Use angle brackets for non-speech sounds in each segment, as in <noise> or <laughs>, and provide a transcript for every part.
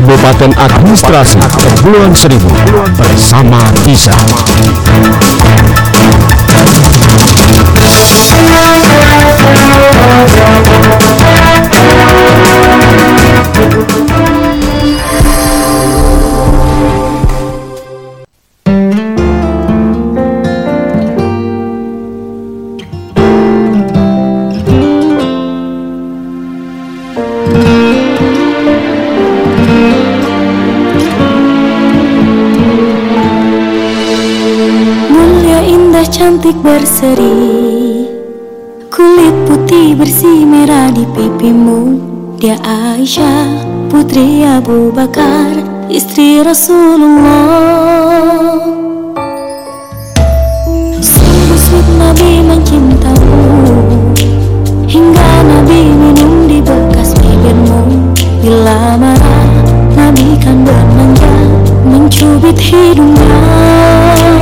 Kabupaten Administrasi Kepulauan Seribu bersama Tisa. Mulia berseri. Kulit putih bersih merah di pipimu. Dia Aisyah putri Abu Bakar Istri Rasulullah. Sungguh sweet Nabi mencintamu. Hingga Nabi minum di bekas bibirmu. Bila marah Nabi kan bermanja Mencubit hidungnya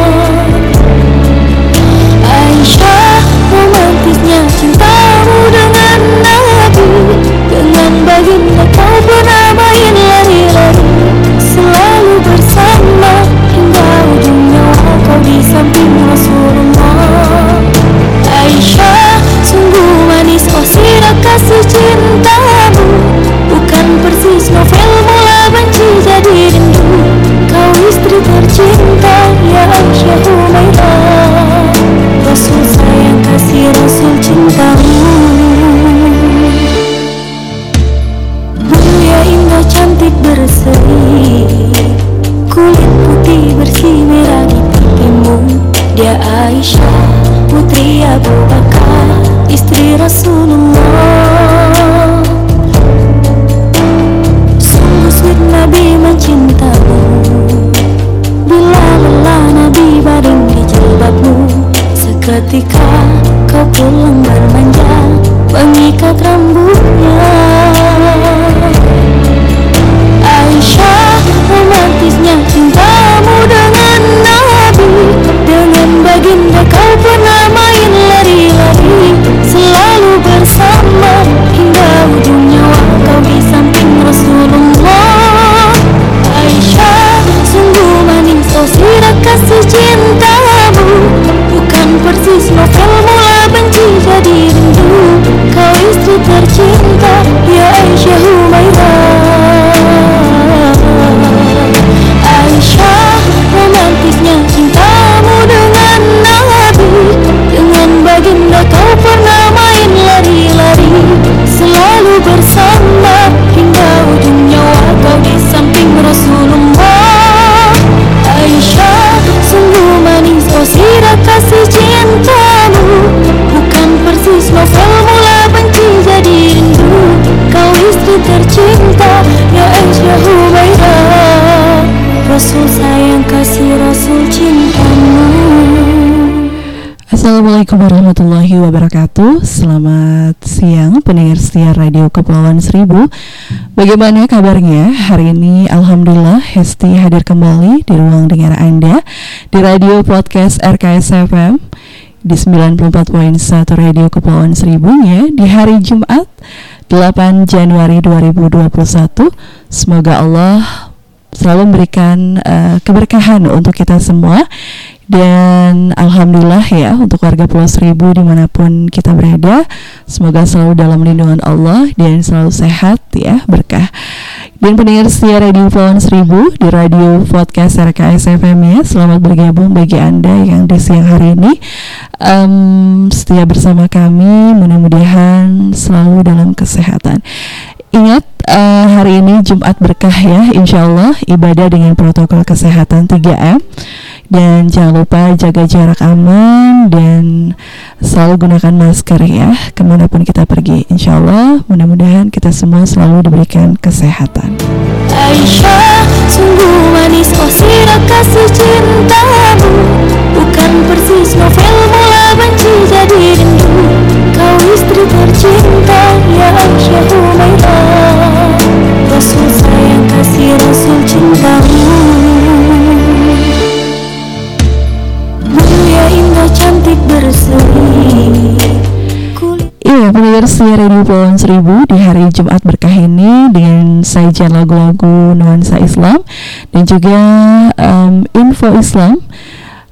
Assalamualaikum warahmatullahi wabarakatuh. Selamat siang pendengar setia Radio Kepulauan Seribu. Bagaimana kabarnya? Hari ini Alhamdulillah Hesti hadir kembali di ruang dengar Anda Di Radio Podcast RKS FM Di 94.1 Radio Kepulauan Seribu ya Di hari Jumat 8 Januari 2021 Semoga Allah selalu memberikan uh, keberkahan untuk kita semua dan alhamdulillah ya untuk warga Pulau Seribu di mana pun kita berada semoga selalu dalam lindungan Allah dan selalu sehat ya berkah. Dan pendengar setia Radio Pulau Seribu di radio podcast RKS FM ya selamat bergabung bagi anda yang di siang hari ini. Um, setia bersama kami mudah-mudahan selalu dalam kesehatan. Ingat uh, hari ini Jumat berkah ya Insya Allah ibadah dengan protokol kesehatan 3M dan jangan lupa jaga jarak aman dan selalu gunakan masker ya ke mana pun kita pergi. Insya Allah mudah-mudahan kita semua selalu diberikan kesehatan. Aisyah sungguh manis oh sirah kasih cintamu. Bukan persis novel mula benci jadi rindu. Kau istri tercinta ya Aisyah Humairah. Rasul sayang kasih Rasul cintamu cantik berseri Iya, setia Radio Pulauan Seribu di hari Jumat berkah ini dengan sajian lagu-lagu nuansa Islam dan juga em, info Islam.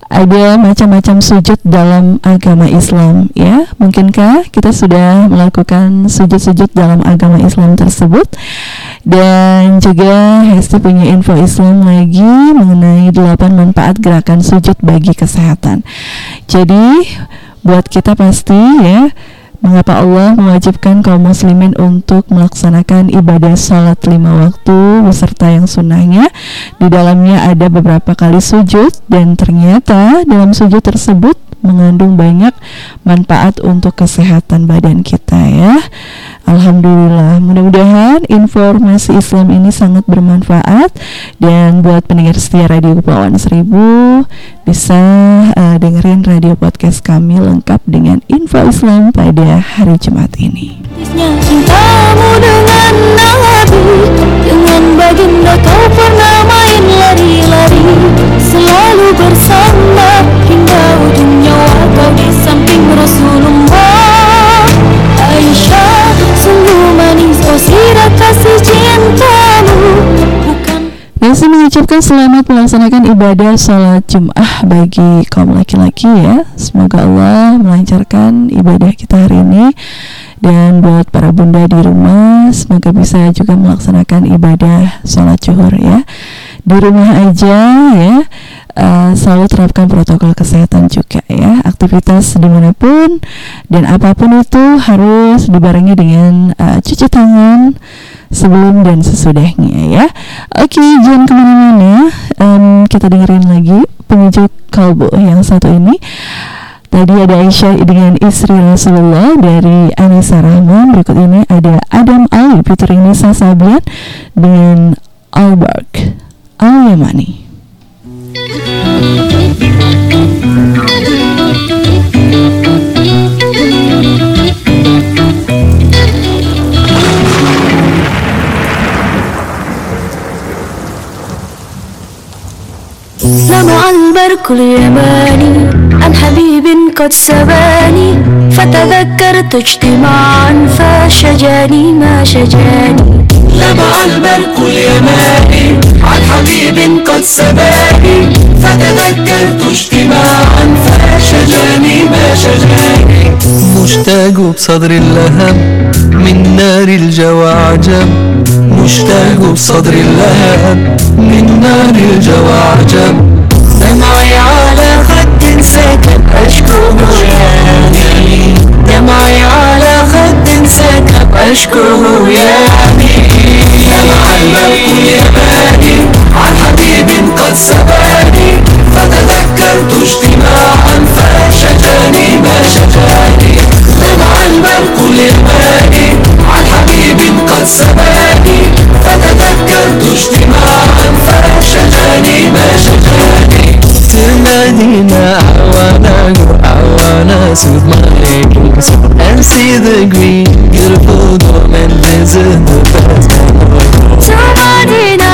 Ada macam-macam sujud dalam agama Islam ya. Mungkinkah kita sudah melakukan sujud-sujud dalam agama Islam tersebut? Dan juga Hesti punya info Islam lagi mengenai 8 manfaat gerakan sujud bagi kesehatan. Jadi buat kita pasti ya Mengapa Allah mewajibkan kaum muslimin untuk melaksanakan ibadah sholat lima waktu beserta yang sunnahnya? Di dalamnya ada beberapa kali sujud dan ternyata dalam sujud tersebut mengandung banyak manfaat untuk kesehatan badan kita ya. Alhamdulillah. Mudah-mudahan informasi Islam ini sangat bermanfaat. Dan buat pendengar setia Radio Kepulauan Seribu bisa eh, dengerin radio podcast kami lengkap dengan info Islam pada hari Jumat ini. Cintamu dengan Nabi Dengan baginda kau pernah main lari-lari Selalu bersama hingga Nasi mengucapkan selamat melaksanakan ibadah sholat Jum'ah bagi kaum laki-laki ya. Semoga Allah melancarkan ibadah kita hari ini. Dan buat para bunda di rumah Semoga bisa juga melaksanakan ibadah sholat zuhur ya. Di rumah aja ya. Eh, Selalu terapkan protokol kesehatan juga ya. Aktivitas di mana pun Dan apa pun itu harus dibarengi dengan eh, cuci tangan sebelum dan sesudahnya ya. Oke, jangan ke mana-mana. Em, kita dengerin lagi pengunjuk kalbu yang satu ini. Tadi ada Aisyah dengan istri Rasulullah dari Anissa Rahman. Berikut ini ada Adam Ali featuring Nisa Sabian dengan Alberg Al-Yamani. لمع البرق اليماني عن حبيب قد سباني فتذكرت اجتماعا فشجاني ما شجاني. لمع البرق اليماني عن حبيب قد سباني فتذكرت اجتماعا فشجاني ما شجاني مشتاق بصدر اللهب من نار الجوى عجب مشتاق بصدر اللهب من نار الجوى عجب دمعي على خد سكن أشكوه يامي دمعي على خد سكن أشكوه يامي دمع البرق اليماني عن حبيب قد سباني فتذكرت اجتماعا فشجاني ما شجاني. دمع البرق اليماني عن حبيب قد سباني فتذكرت اجتماعا فشجاني ما شجاني. go, I wanna soothe my soul and see the green, beautiful dome and visit the best memory.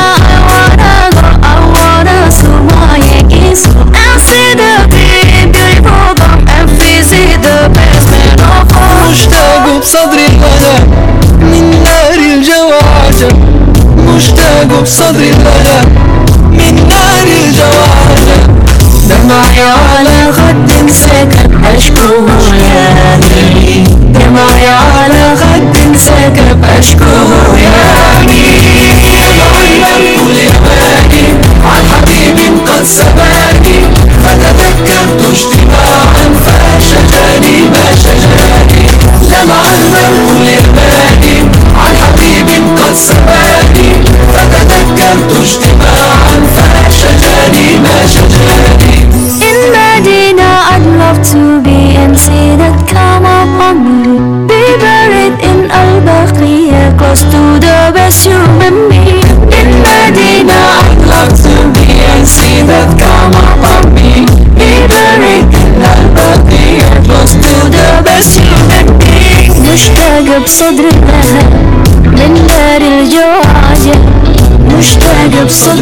مشتاقة بصدر لها من نار الجواجة مشتاقة بصدر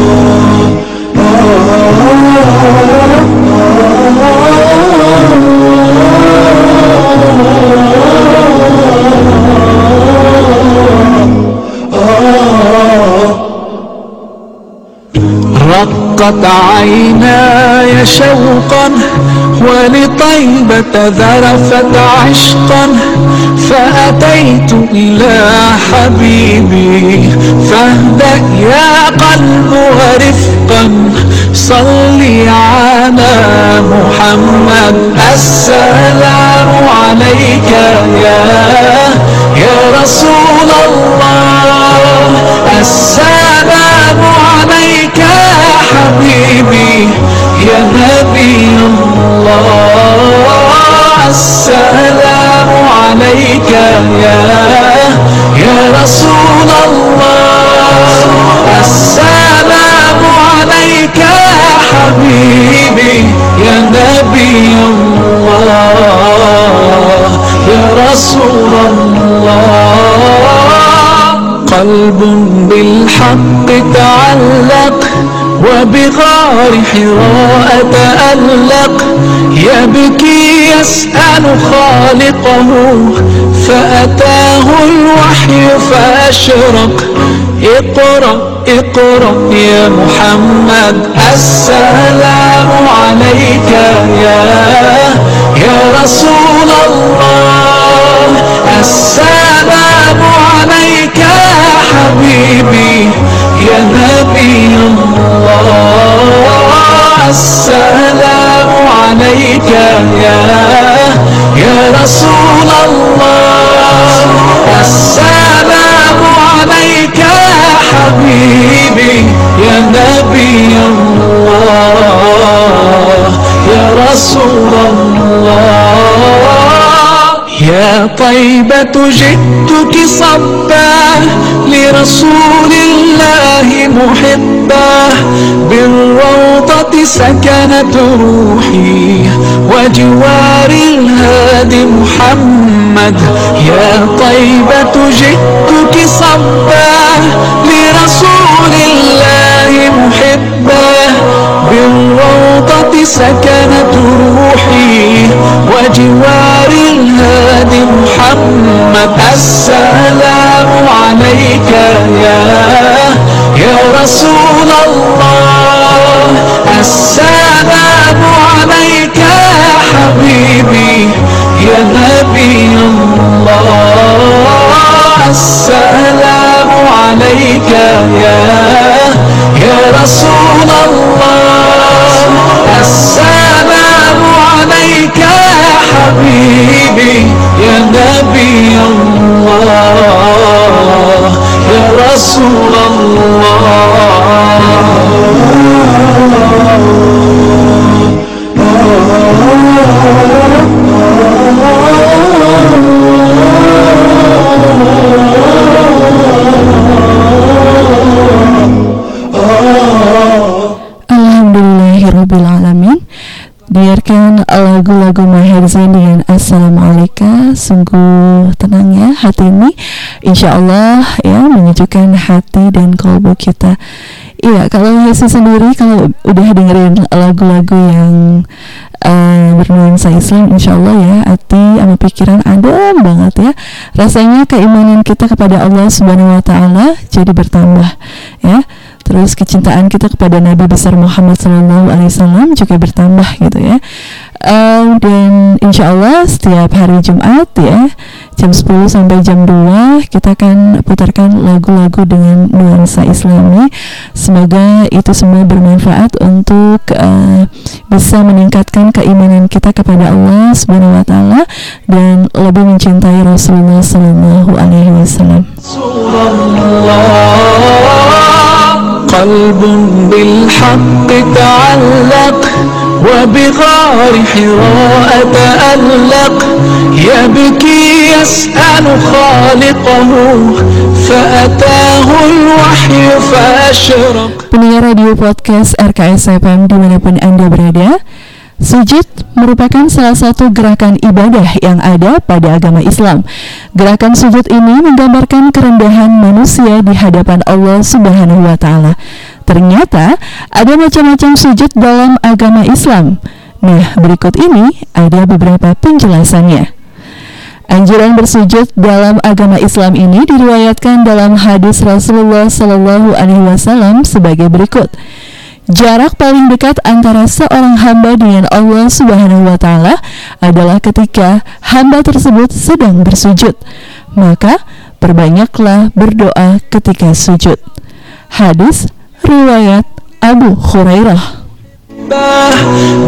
رقت عيناي شوقا ولطيبة ذرفت عشقا. فأتيت إلى حبيبي فاهدأ يا قلب ورفقا. صلي على محمد السلام عليك يا يا رسول الله. السلام عليك يا حبيبي يا نبي الله. السلام عليك يا يا رسول الله. السلام عليك يا حبيبي يا نبي الله. يا رسول الله. قلب بالحق تعلق وبغار حراء تألق يبكي يسأل خالقه فأتاه الوحي فأشرق. اقرأ اقرأ يا محمد. السلام عليك يا يا رسول الله. السلام عليك يا حبيبي يا نبي الله. السلام عليك يا يا رسول الله. السلام عليك يا حبيبي يا نبي الله. يا رسول الله. يا طيبة جئتك صبا لرسول الله محبا. بالروضة سكنت روحي وجوار الهادي محمد. يا طيبة جئتك صبا لرسول الله محبا. بالروضة سكنت روحي وجوار الهادي محمد. السلام عليك يا يا رسول الله. السلام عليك يا حبيبي يا نبي الله. السلام عليك يا يا رسول الله. السلام عليك يا حبيبي يا نبي الله يا رسول الله. Alhamdulillahirrahmanirrahim Biarkan lagu-lagu Maher Zain dengan Assalamualaikum. Sungguh tenangnya hati ini. Insya Allah ya menyejukkan hati dan kalbu kita. Iya kalau Hesi sendiri kalau udah dengerin lagu-lagu yang uh, bernuansa Islam Insya Allah ya hati sama pikiran adem banget ya. Rasanya keimanan kita kepada Allah Subhanahu Wa Taala jadi bertambah ya terus kecintaan kita kepada Nabi besar Muhammad SAW juga bertambah gitu ya. Um, dan insya Allah setiap hari Jumat ya jam 10 sampai jam 2 kita akan putarkan lagu-lagu dengan nuansa islami. Semoga itu semua bermanfaat untuk uh, bisa meningkatkan keimanan kita kepada Allah Subhanahu wa taala dan lebih mencintai Rasulullah Sallallahu alaihi wasallam قلب بالحق تعلق وبغار حراء تألق. يبكي يسأل خالقه فأتاه الوحي فأشرق. Radio podcast RKS FM dimanapun Anda berada. Sujud merupakan salah satu gerakan ibadah yang ada pada agama Islam. Gerakan sujud ini menggambarkan kerendahan manusia di hadapan Allah Subhanahu wa taala. Ternyata ada macam-macam sujud dalam agama Islam. Nah, berikut ini ada beberapa penjelasannya. Anjuran bersujud dalam agama Islam ini diriwayatkan dalam hadis Rasulullah Shallallahu Alaihi Wasallam sebagai berikut. Jarak paling dekat antara seorang hamba dengan Allah Subhanahu wa taala adalah ketika hamba tersebut sedang bersujud. Maka perbanyaklah berdoa ketika sujud. Hadis riwayat Abu Hurairah.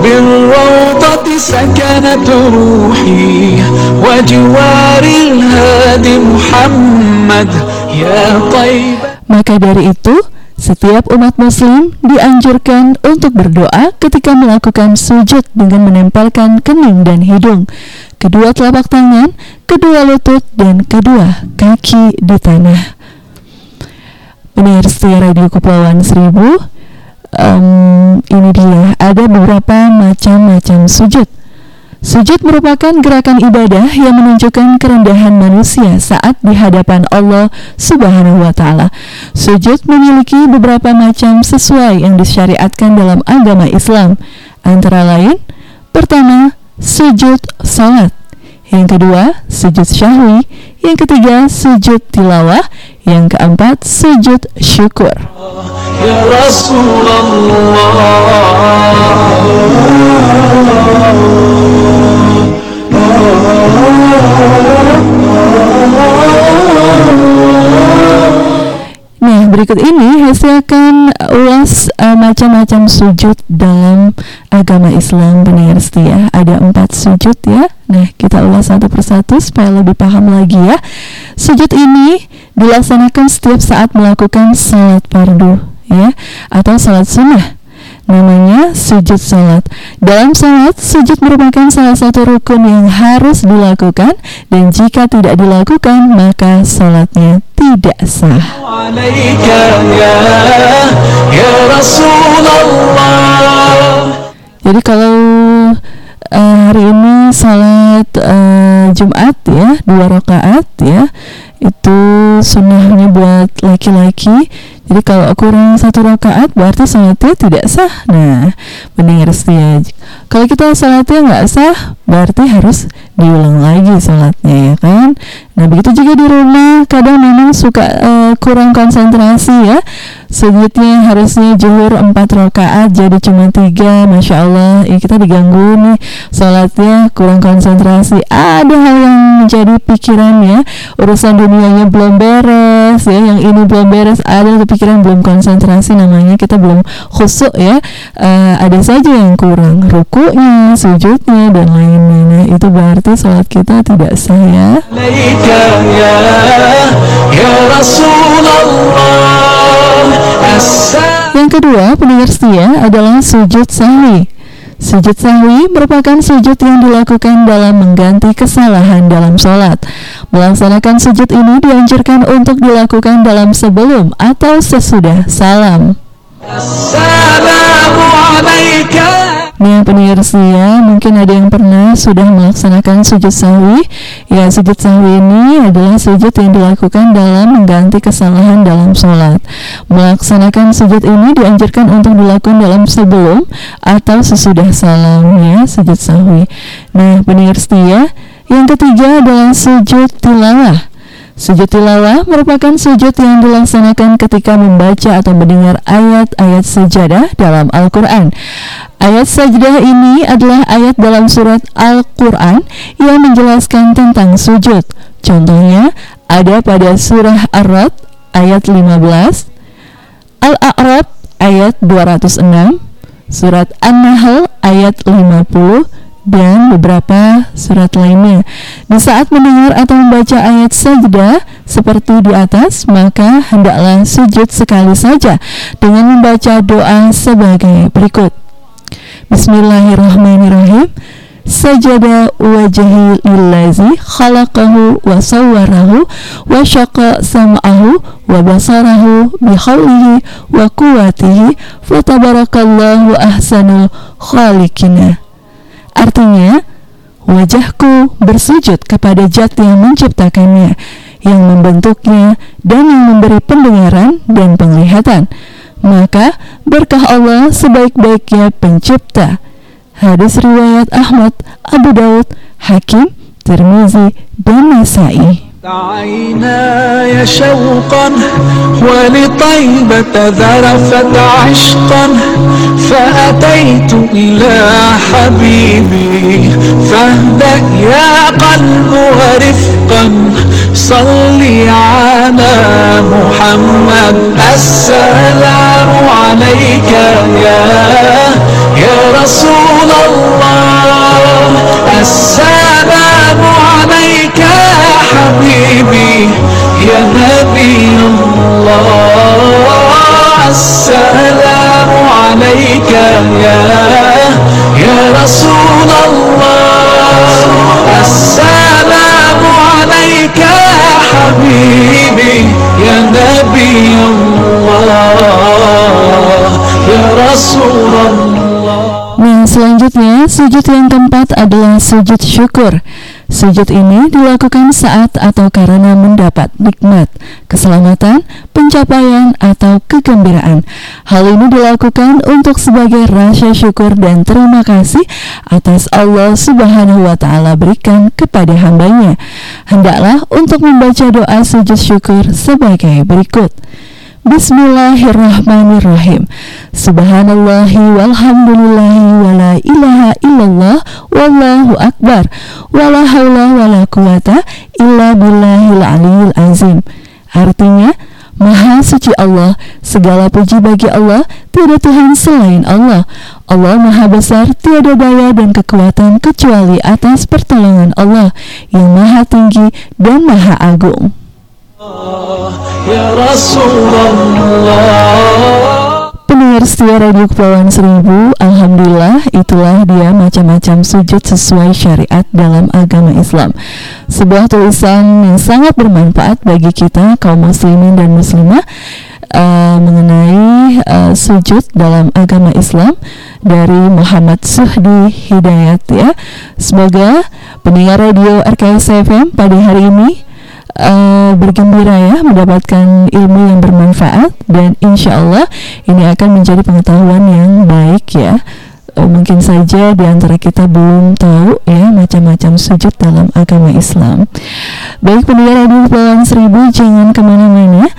بالروضة سكنت روحي وجوار الهادي محمد يا طيب Maka dari itu, setiap umat muslim dianjurkan untuk berdoa ketika melakukan sujud dengan menempelkan kening dan hidung, kedua telapak tangan, kedua lutut, dan kedua kaki di tanah. Setia Radio Kepulauan Seribu, um, ini dia ada beberapa macam-macam sujud. Sujud merupakan gerakan ibadah yang menunjukkan kerendahan manusia saat di hadapan Allah Subhanahu wa taala. Sujud memiliki beberapa macam sesuai yang disyariatkan dalam agama Islam, antara lain pertama sujud salat, yang kedua sujud syahwi, yang ketiga sujud tilawah, yang keempat sujud syukur. Ya Rasulullah. Nah, berikut ini Hesti akan ulas uh, macam-macam sujud dalam agama Islam pendengar setia. Ada empat sujud ya. Nah, kita ulas satu persatu supaya lebih paham lagi ya. Sujud ini dilaksanakan setiap saat melakukan salat fardu ya atau salat sunnah namanya sujud salat. Dalam salat, sujud merupakan salah satu rukun yang harus dilakukan dan jika tidak dilakukan maka salatnya tidak sah. Ya, ya Jadi kalau uh, hari ini salat uh, Jumat ya dua rakaat ya itu sunnahnya buat laki-laki jadi kalau kurang satu rakaat berarti salatnya tidak sah. Nah pendengar setia kalau kita salatnya nggak sah berarti harus diulang lagi salatnya ya kan? Nah begitu juga di rumah kadang memang suka eh, kurang konsentrasi ya. Sujudnya harusnya zuhur empat rakaat jadi cuma tiga masya Allah. Ya kita diganggu nih salatnya kurang konsentrasi. Ada hal yang menjadi pikiran ya. Urusan dunianya belum beres ya. Yang ini belum beres ada pikiran belum konsentrasi namanya kita belum khusuk ya. Uh, ada saja yang kurang rukunya sujudnya dan lain-lainnya. Itu berarti sholat kita tidak sah ya. Yang kedua pendengar setia adalah sujud sahwi. Sujud sahwi merupakan sujud yang dilakukan dalam mengganti kesalahan dalam sholat. Melaksanakan sujud ini dianjurkan untuk dilakukan dalam sebelum atau sesudah salam. Assalamualaikum. Nah setia mungkin ada yang pernah sudah melaksanakan sujud sahwi. Ya sujud sahwi ini adalah sujud yang dilakukan dalam mengganti kesalahan dalam sholat. Melaksanakan sujud ini dianjurkan untuk dilakukan dalam sebelum atau sesudah salam ya sujud sahwi. Nah pendengar setia yang ketiga adalah sujud tilawah Sujud tilawah merupakan sujud yang dilaksanakan ketika membaca atau mendengar ayat-ayat sejadah dalam Al-Quran. Ayat sajdah ini adalah ayat dalam surat Al-Quran yang menjelaskan tentang sujud. Contohnya ada pada surah Ar-Rad ayat 15, Al-A'raf ayat 206, surat An-Nahl ayat 50, dan beberapa surat lainnya. Di saat mendengar atau membaca ayat sajdah seperti di atas, maka hendaklah sujud sekali saja dengan membaca doa sebagai berikut. Bismillahirrahmanirrahim. Sajada wajhi lillazi khalaqahu wa sawwarahu wa syaqa sam'ahu wa basarahu bihaulihi wa kuwatihi fatabarakallahu ahsanul khaliqina Artinya, wajahku bersujud kepada Zat yang menciptakannya, yang membentuknya, dan yang memberi pendengaran dan penglihatan. Maka berkah Allah sebaik-baiknya pencipta. Hadis riwayat Ahmad, Abu Daud, Hakim, Tirmizi, dan Nasai. عيناي شوقا ولطيبة ذرفت عشقا فأتيت إلى حبيبي فاهدأ يا قلب ورفقا صلي على محمد السلام عليك يا يا رسول الله السلام عليك حبيبي يا نبي الله السلام عليك يا يا رسول الله السلام عليك يا حبيبي يا نبي الله يا رسول الله Nah, selanjutnya sujud yang keempat adalah sujud syukur. Sujud ini dilakukan saat atau karena mendapat nikmat, keselamatan, pencapaian, atau kegembiraan. Hal ini dilakukan untuk sebagai rasa syukur dan terima kasih atas Allah Subhanahu wa Ta'ala berikan kepada hambanya. Hendaklah untuk membaca doa sujud syukur sebagai berikut. Bismillahirrahmanirrahim. Subhanallahi walhamdulillahi wala ilaha illallah Wallahu akbar. Wala hawla wala quwata illa billahil aliyil azim. Artinya Maha suci Allah Segala puji bagi Allah Tiada Tuhan selain Allah. Allah maha besar Tiada daya dan kekuatan Kecuali atas pertolongan Allah Yang maha tinggi dan maha agung Ya Rasulullah Pendengar setia Radio Kepulauan Seribu, Alhamdulillah itulah dia macam-macam sujud sesuai syariat dalam agama Islam Sebuah tulisan yang sangat bermanfaat bagi kita kaum muslimin dan muslimah uh, mengenai uh, sujud dalam agama Islam dari Muhammad Suhdi Hidayat ya. Semoga pendengar radio RKS FM pada hari ini uh, bergembira ya mendapatkan ilmu yang bermanfaat dan insya Allah ini akan menjadi pengetahuan yang baik ya. Uh, mungkin saja di antara kita belum tahu ya macam-macam sujud dalam agama Islam. Baik pendengar di Pulau Seribu jangan ke mana-mana.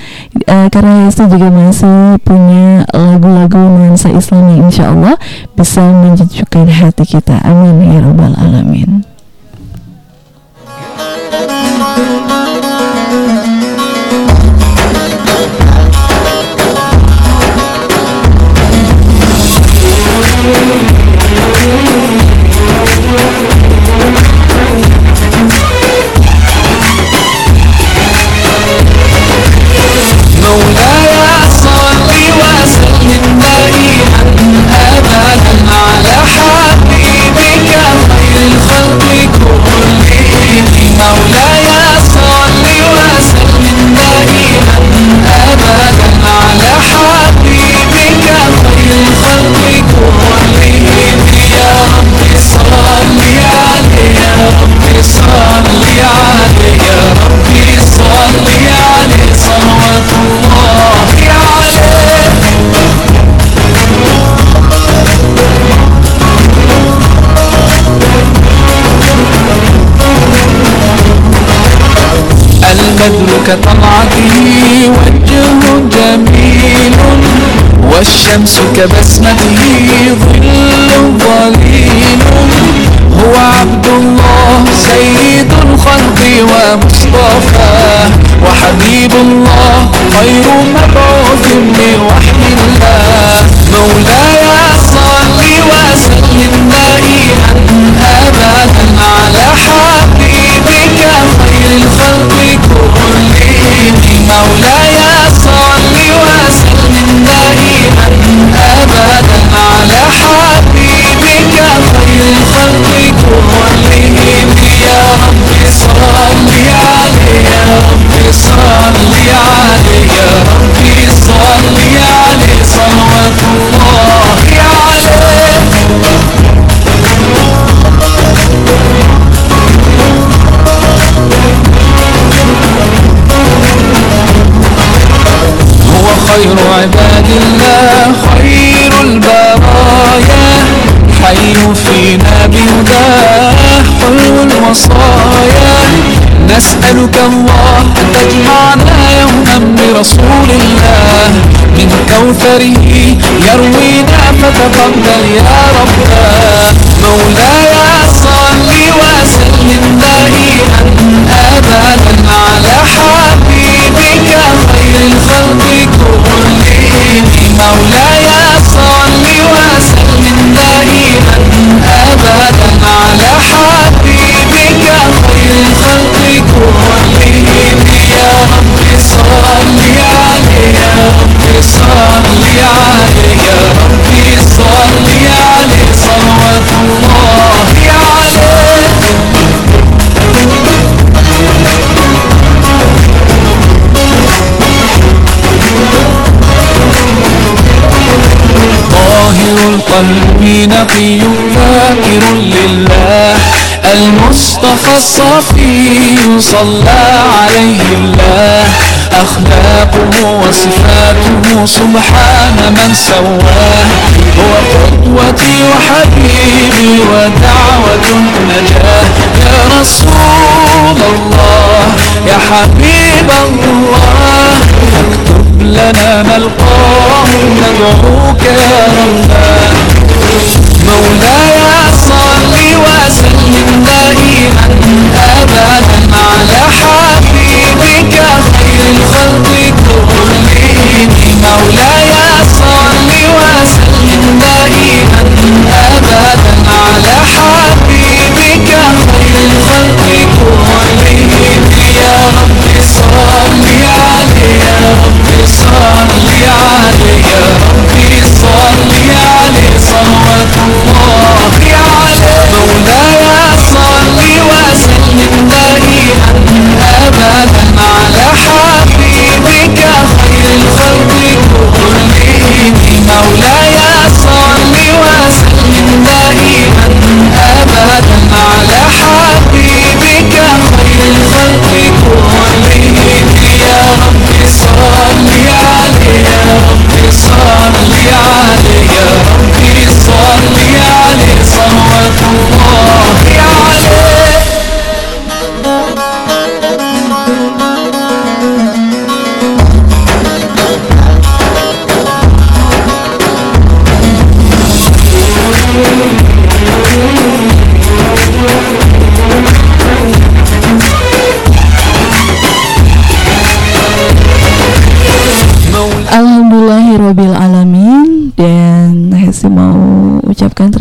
Uh, karena Yesus juga masih punya lagu-lagu nuansa Islam yang insya Allah bisa menjujukkan hati kita. Amin ya robbal alamin. Thank you. صلي عليه يا ربي عليه صلوات الله عليه كطلعته وجه جميل والشمس كبسمته ظل ظليل. هو عبد الله سيد الخلق ومصطفاه وحبيب الله خير مبعوث من وحي الله. مولاي صل وسلم دائما ابدا على حبيبك خير الخلق كلهم. مولاي صل وسلم دائما ابدا يا رب. صل عليه يا رب صل عليه صلوات الله عليه هو خير عباد الله خير البرايا حي فينا بهداه حلو الوصايا نسألك الله أن تجمعنا يوما برسول الله. من كوثره يروينا فتقبل يا ربنا مولاي صل وسلم دائما أبدا على حبيبك خير الخلق كلهم. مولاي صل وسلم دائما أبدا على حبيبك كلهم يا صل عليه يا صل عليه يا صل عليه صلوات الله عليه طاهر القلب نقي ذاكر لله. المصطفى الصفي صلى عليه الله. أخلاقه وصفاته سبحان من سواه. هو قدوتي وحبيبي ودعوة النجاة يا رسول الله يا حبيب الله اكتب لنا نلقاه ندعوك يا ربنا مولاي وسلم دائما ابدا على حبيبك خير الخلق كلهم. مولاي صل وسلم دائما ابدا على حبيبك خير الخلق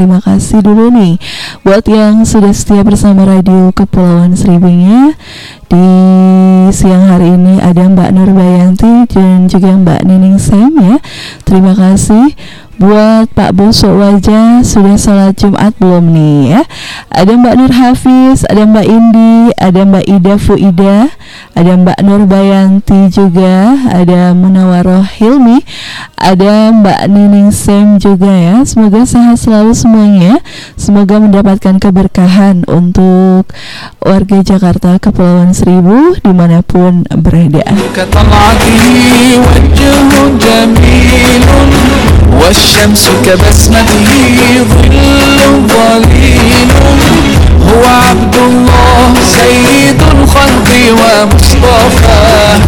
terima kasih dulu nih. Buat yang sudah setia bersama radio Kepulauan Seribunya di siang hari ini ada Mbak Nurbayanti dan juga Mbak Nining Sam ya. Terima kasih buat Pak Bosok Wajah sudah sholat Jumat belum nih ya. Ada Mbak Nur Hafiz ada Mbak Indi ada Mbak Ida Fuida ada Mbak Nur Bayanti juga ada Munawaroh Hilmi ada Mbak Nining Sem juga ya. Semoga sehat selalu semuanya. Semoga mendapatkan keberkahan untuk warga Jakarta Kepulauan Seribu dimanapun berada. والشمس كبسمته ظل ظليل هو عبد الله سيد الخلق ومصطفى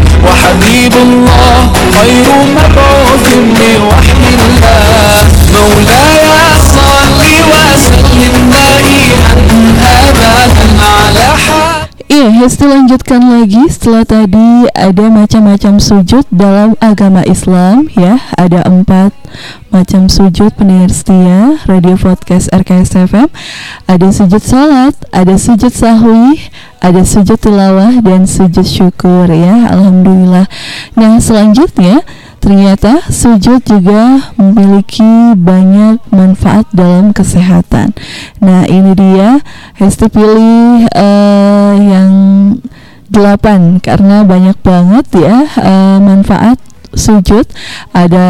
حبيب الله خير مبعوث بوحي الله مولاي صل وسلم دائما أبدا على حبيب Iya, Hesti lanjutkan lagi. Setelah tadi ada macam-macam sujud dalam agama Islam ya. Ada empat macam sujud pendengar setia Radio Podcast RKS FM Ada sujud salat, ada sujud sahwi, ada sujud tilawah dan sujud syukur ya. Alhamdulillah. Nah selanjutnya Ternyata sujud juga memiliki banyak manfaat dalam kesehatan. Nah ini dia Hesti pilih eh, yang delapan karena banyak banget ya eh, manfaat sujud ada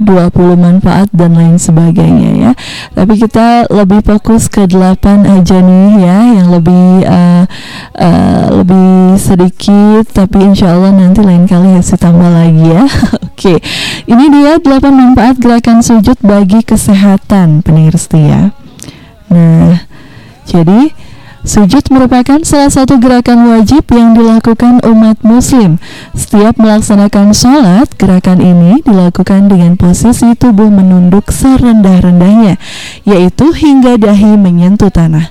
20 manfaat dan lain sebagainya ya. Tapi kita lebih fokus ke 8 aja nih ya yang lebih uh, uh, lebih sedikit tapi insya Allah nanti lain kali harus ditambah lagi ya. <laughs> Oke ini dia 8 manfaat gerakan sujud bagi kesehatan pendengar setia nah jadi Sujud merupakan salah satu gerakan wajib yang dilakukan umat muslim. Setiap melaksanakan sholat, gerakan ini dilakukan dengan posisi tubuh menunduk serendah-rendahnya, yaitu hingga dahi menyentuh tanah.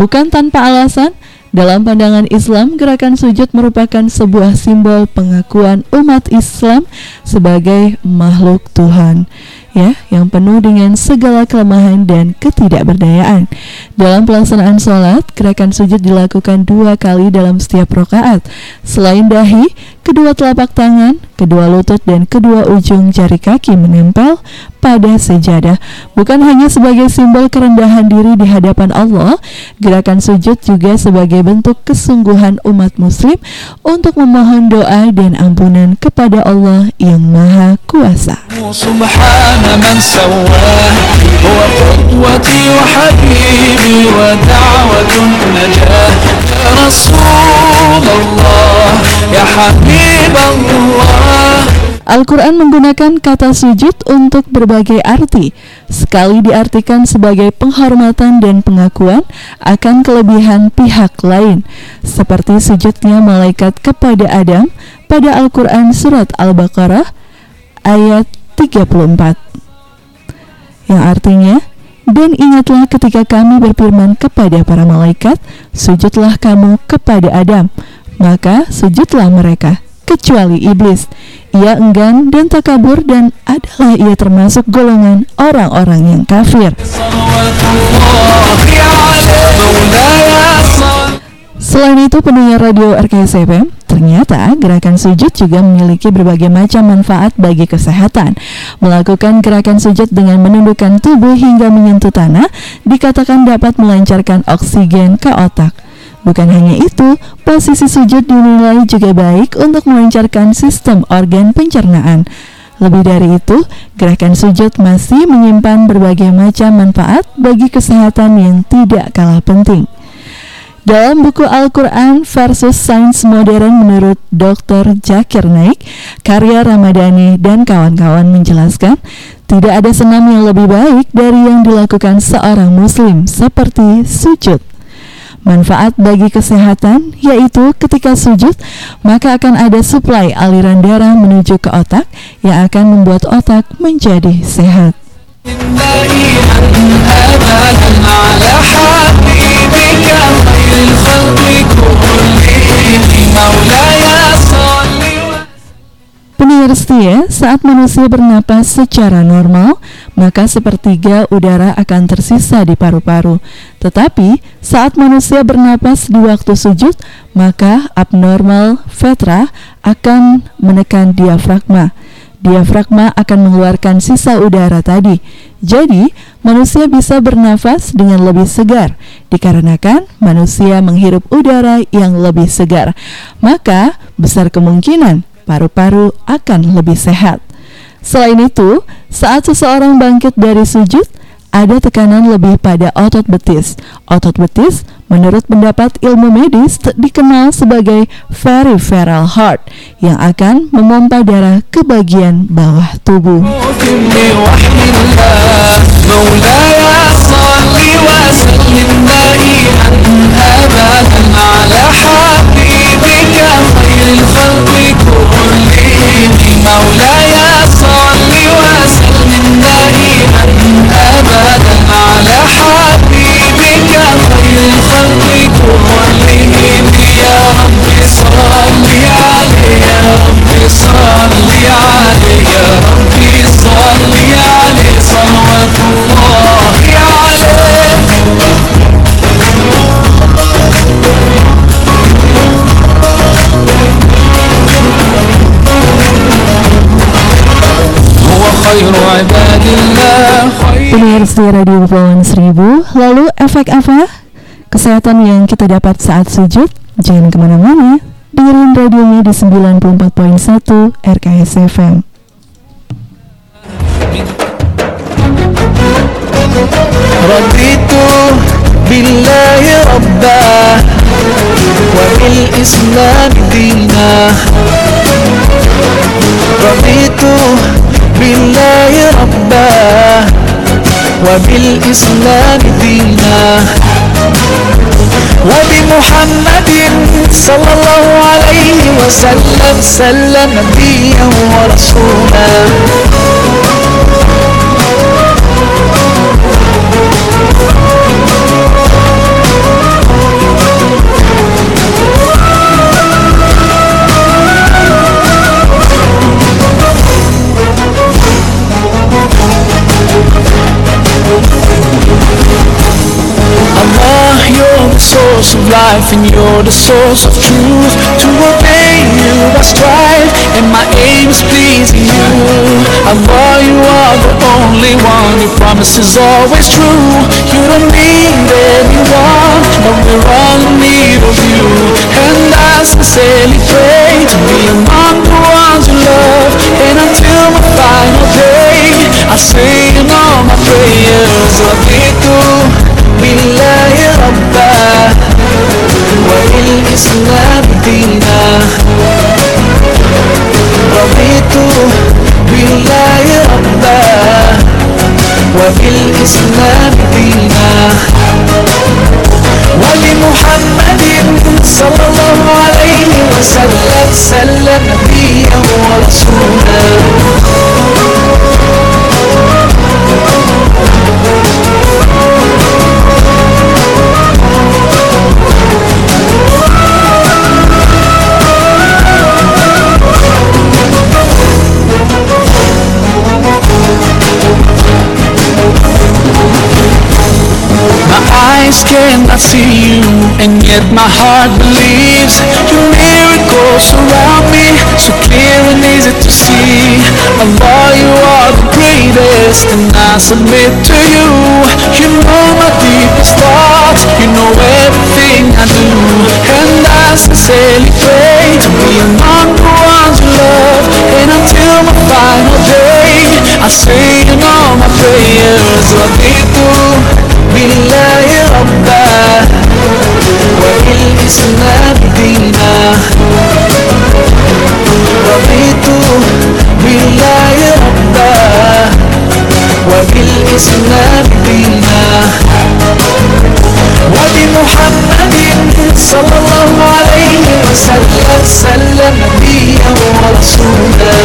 Bukan tanpa alasan, dalam pandangan Islam, gerakan sujud merupakan sebuah simbol pengakuan umat Islam sebagai makhluk Tuhan ya, yang penuh dengan segala kelemahan dan ketidakberdayaan. Dalam pelaksanaan sholat, gerakan sujud dilakukan dua kali dalam setiap rokaat. Selain dahi, kedua telapak tangan, kedua lutut, dan kedua ujung jari kaki menempel pada sejadah. Bukan hanya sebagai simbol kerendahan diri di hadapan Allah, gerakan sujud juga sebagai bentuk kesungguhan umat muslim untuk memohon doa dan ampunan kepada Allah yang Maha Kuasa. سبحان من سواه هو قدوتي وحبيبي ودعوة النجاة يا رسول الله يا حبيب الله Al-Quran menggunakan kata sujud untuk berbagai arti. Sekali diartikan sebagai penghormatan dan pengakuan akan kelebihan pihak lain, seperti sujudnya malaikat kepada Adam pada Al-Quran Surat Al-Baqarah ayat 34. yang artinya, dan ingatlah ketika kami berfirman kepada para malaikat, sujudlah kamu kepada Adam, maka sujudlah mereka, kecuali iblis. Ia enggan dan takabur dan adalah ia termasuk golongan orang-orang yang kafir. Selain itu pendengar radio RKSFM, ternyata gerakan sujud juga memiliki berbagai macam manfaat bagi kesehatan. Melakukan gerakan sujud dengan menundukkan tubuh hingga menyentuh tanah dikatakan dapat melancarkan oksigen ke otak. Bukan hanya itu, posisi sujud dinilai juga baik untuk melancarkan sistem organ pencernaan. Lebih dari itu, gerakan sujud masih menyimpan berbagai macam manfaat bagi kesehatan yang tidak kalah penting. Dalam buku Al-Quran versus Sains Modern menurut Dr. Jakir Naik, karya Ramadhani dan kawan-kawan menjelaskan, tidak ada senam yang lebih baik dari yang dilakukan seorang muslim seperti sujud. Manfaat bagi kesehatan yaitu ketika sujud maka akan ada suplai aliran darah menuju ke otak yang akan membuat otak menjadi sehat. Pendengar saat manusia bernapas secara normal, maka sepertiga udara akan tersisa di paru-paru. Tetapi, saat manusia bernapas di waktu sujud, maka abnormal vetra akan menekan diafragma. Diafragma akan mengeluarkan sisa udara tadi. Jadi, manusia bisa bernafas dengan lebih segar dikarenakan manusia menghirup udara yang lebih segar. Maka, besar kemungkinan paru-paru akan lebih sehat. Selain itu, saat seseorang bangkit dari sujud, ada tekanan lebih pada otot betis. Otot betis, menurut pendapat ilmu medis, te- dikenal sebagai peripheral heart yang akan memompa darah ke bagian bawah tubuh. بوحي الله مولاي صل دائما أبدا على حبيبك خير الخلق كلهم يا صل عليه صلوات الله. Pers di Radio Kepulauan Seribu. Lalu efek apa? Kesehatan yang kita dapat saat sujud? Jangan ke mana-mana. Dengerin Mi di 94.1 RKS FM Rabbitu billahi rabba Wa bil islam dina Raditu billahi rabba وبالإسلام دينا وبمحمد صلى الله عليه وسلم سلم نبيا ورسولا. source of life and you're the source of truth. To obey you I strive and my aim is pleasing you. I love you are the only one, your promise is always true. You don't need anyone, but we're all in need of you. And I sincerely pray to be among the ones you love And until my final day, I say in all my prayers. Love you, we love بالله ربا. دينا. رضيت بالله ربا. وبالإسلام دينا. ولمحمد صلى الله عليه وسلم سلم نبيا ورسولا. Eyes cannot see you, and yet my heart believes your miracles surround me, so clear and easy to see. Allah, you are the greatest, and I submit to you. You know my deepest thoughts, you know everything I do, and I sincerely pray to be among the ones you love, and until my final day, I say in all my prayers, رضيت بالله ربا وبالإسلام دينا رضيت بالله ربا وبالإسلام دينا وبمحمد صلى الله عليه وسلم سلم نبيا ورسولا.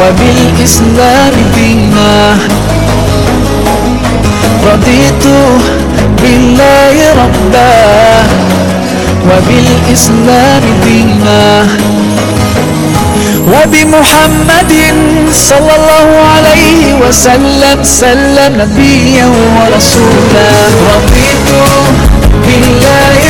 وبالإسلام دينا رضيت بالله ربا وبالإسلام دينا وبمحمد صلى الله عليه وسلم سلم نبيا ورسولا. رضيت بالله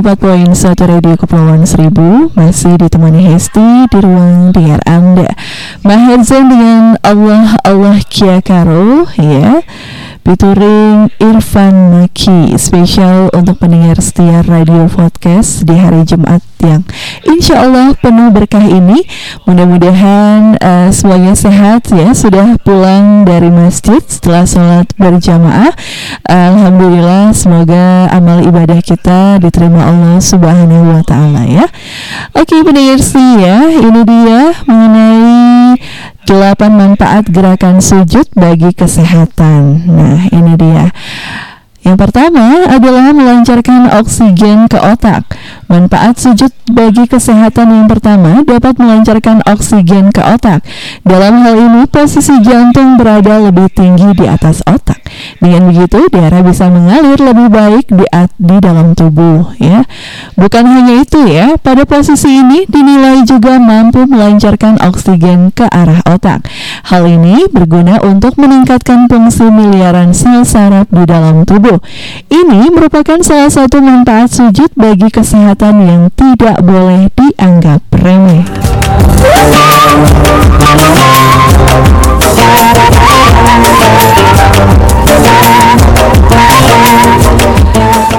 94.1 Radio Kepulauan Seribu. Masih ditemani Hesti di ruang dengar Anda Maher Zain dengan Allah Allah Kia Karo Ya. Featuring Irfan Maki Spesial untuk pendengar setia Radio Podcast Di hari Jumat yang Insya Allah penuh berkah ini Mudah-mudahan uh, semuanya sehat ya Sudah pulang dari masjid setelah sholat berjamaah Alhamdulillah semoga amal ibadah kita diterima Allah Subhanahu wa taala ya. Oke pendengar ya, ini dia mengenai 8 manfaat gerakan sujud bagi kesehatan. Nah, ini dia. Yang pertama adalah melancarkan oksigen ke otak. Manfaat sujud bagi kesehatan yang pertama dapat melancarkan oksigen ke otak. Dalam hal ini, posisi jantung berada lebih tinggi di atas otak. Dengan begitu, darah bisa mengalir lebih baik di, di dalam tubuh. Ya, bukan hanya itu ya. Pada posisi ini dinilai juga mampu melancarkan oksigen ke arah otak. Hal ini berguna untuk meningkatkan fungsi miliaran sel saraf di dalam tubuh ini merupakan salah satu manfaat sujud bagi kesehatan yang tidak boleh dianggap remeh.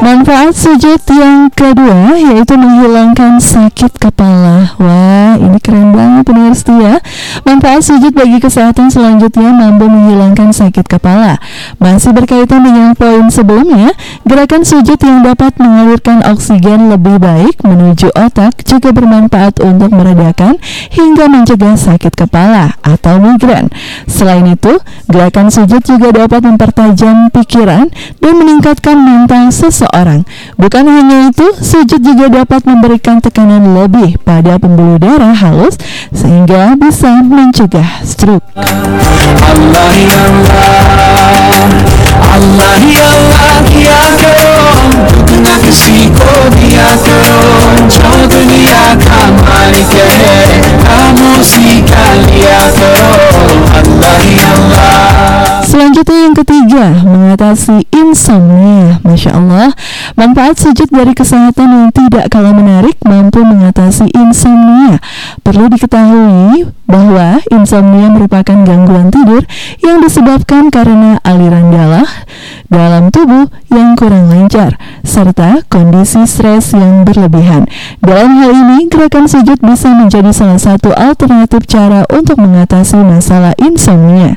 Manfaat sujud yang kedua yaitu menghilangkan sakit kepala. Wah, ini keren banget pendengar setia. Manfaat sujud bagi kesehatan selanjutnya mampu menghilangkan sakit kepala. Masih berkaitan dengan poin sebelumnya, gerakan sujud yang dapat mengalirkan oksigen lebih baik menuju otak juga bermanfaat untuk meredakan hingga mencegah sakit kepala atau migran. Selain itu, gerakan sujud juga dapat mempertajam pikiran dan meningkatkan mental seseorang. Bukan hanya itu, sujud juga dapat memberikan tekanan lebih pada pembuluh darah halus sehingga bisa mencegah stroke. Allah ya Allah, Allah ya Allah, ya दुगना किसी को दिया करो जो दुनिया का मालिक है खामोशी का लिया करो अल्लाह ही अल्लाह Selanjutnya yang ketiga, mengatasi insomnia. Masya Allah, manfaat sujud dari kesehatan yang tidak kalah menarik mampu mengatasi insomnia. Perlu diketahui bahwa insomnia merupakan gangguan tidur yang disebabkan karena aliran darah dalam tubuh yang kurang lancar, serta kondisi stres yang berlebihan. Dalam hal ini, gerakan sujud bisa menjadi salah satu alternatif cara untuk mengatasi masalah insomnia.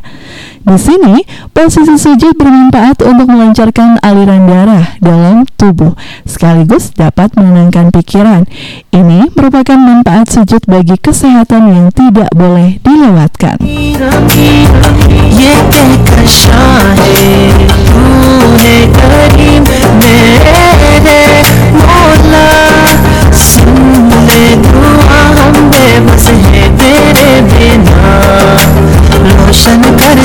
Di sini, posisi sujud bermanfaat untuk melancarkan aliran darah dalam tubuh, sekaligus dapat menenangkan pikiran. Ini merupakan manfaat sujud bagi kesehatan yang tidak boleh dilewatkan. रोशन कर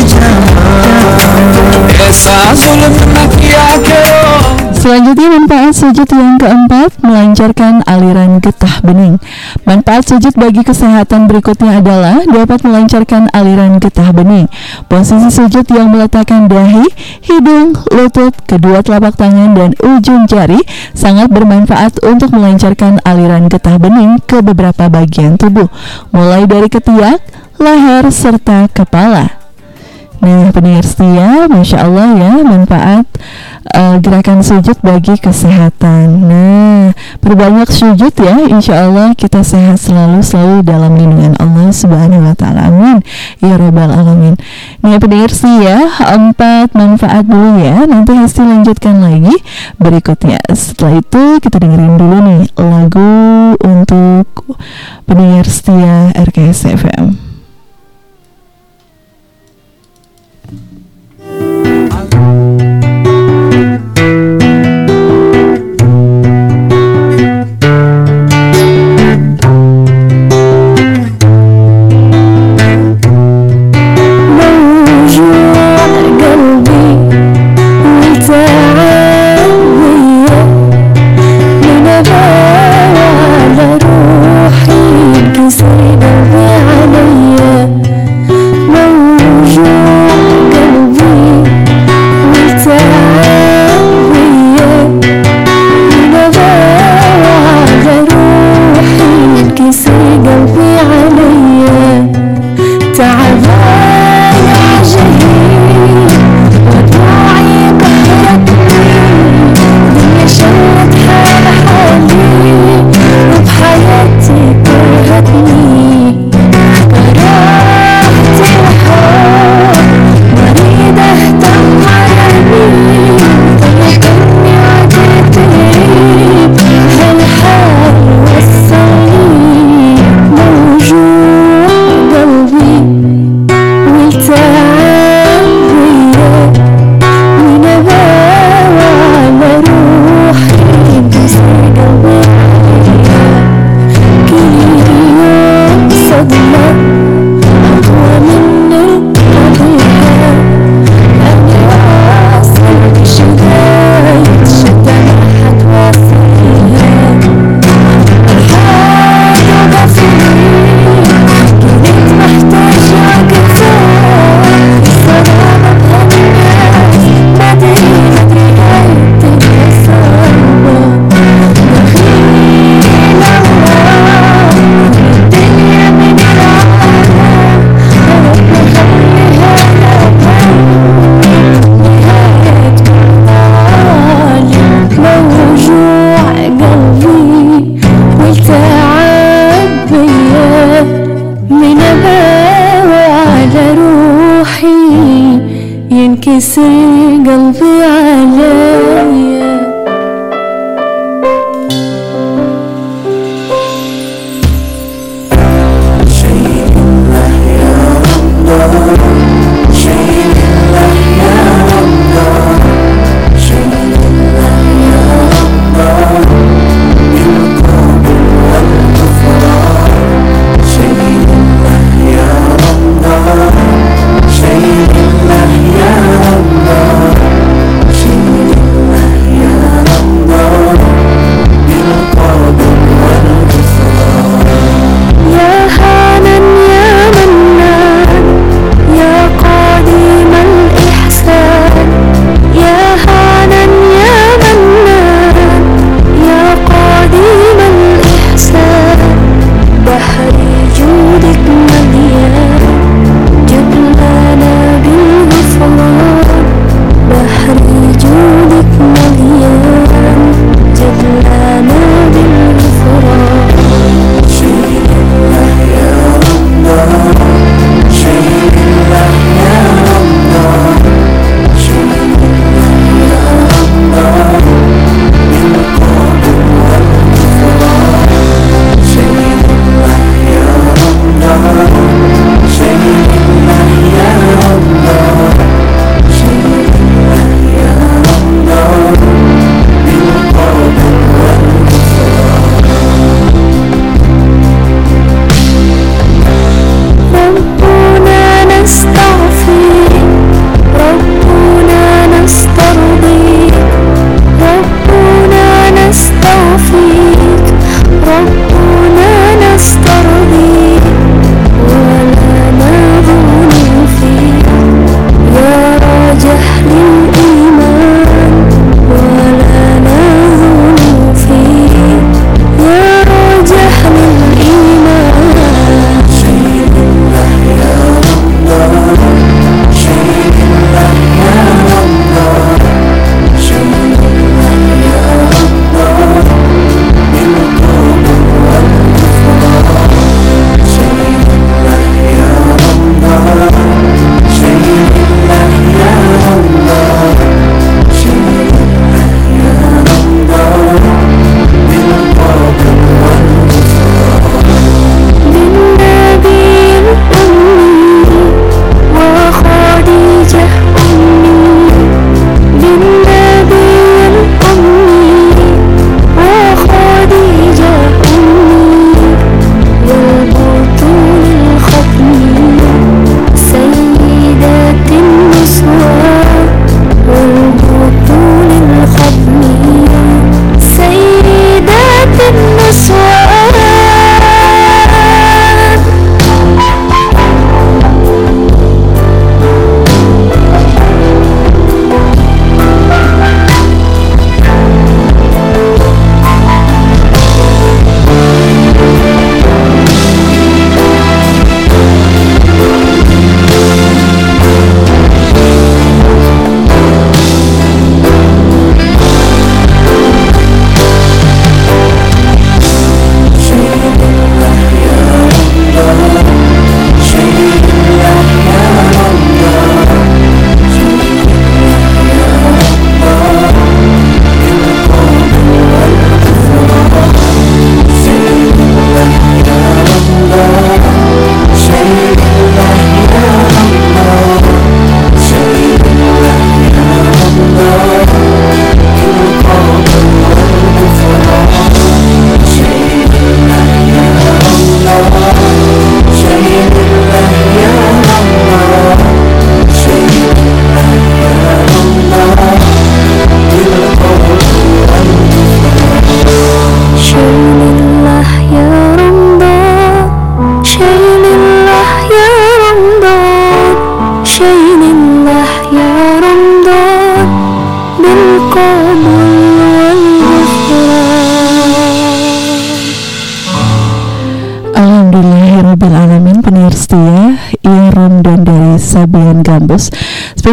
Selanjutnya manfaat sujud yang keempat melancarkan aliran getah bening. Manfaat sujud bagi kesehatan berikutnya adalah dapat melancarkan aliran getah bening. Posisi sujud yang meletakkan dahi, hidung, lutut, kedua telapak tangan dan ujung jari sangat bermanfaat untuk melancarkan aliran getah bening ke beberapa bagian tubuh, mulai dari ketiak, leher, serta kepala. Nah, pendengar setia, masya Allah ya, manfaat uh, gerakan sujud bagi kesehatan. Nah, perbanyak sujud ya, insya Allah kita sehat selalu selalu dalam lindungan Allah Subhanahu Wa Taala. Amin. Ya Robbal Alamin. Nah, pendengar setia, empat manfaat dulu ya. Nanti hasil lanjutkan lagi berikutnya. Setelah itu kita dengerin dulu nih lagu untuk pendengar setia RKS FM.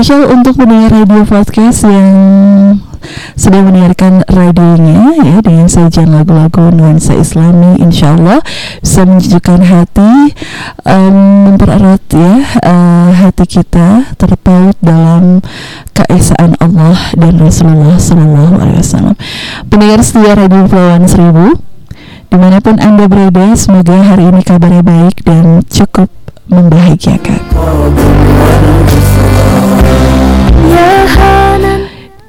Spesial untuk pendengar radio podcast yang sedang mendengarkan radionya ya dengan sajian lagu-lagu nuansa Islami, insya Allah bisa menyejukkan hati, um, mempererat ya uh, hati kita terpaut dalam keesaan Allah dan Rasulullah Sallallahu Alaihi Wasallam. Pendengar setia Radio Pelawan Seribu, di mana pun anda berada, semoga hari ini kabarnya baik dan cukup membahagiakan. 也好。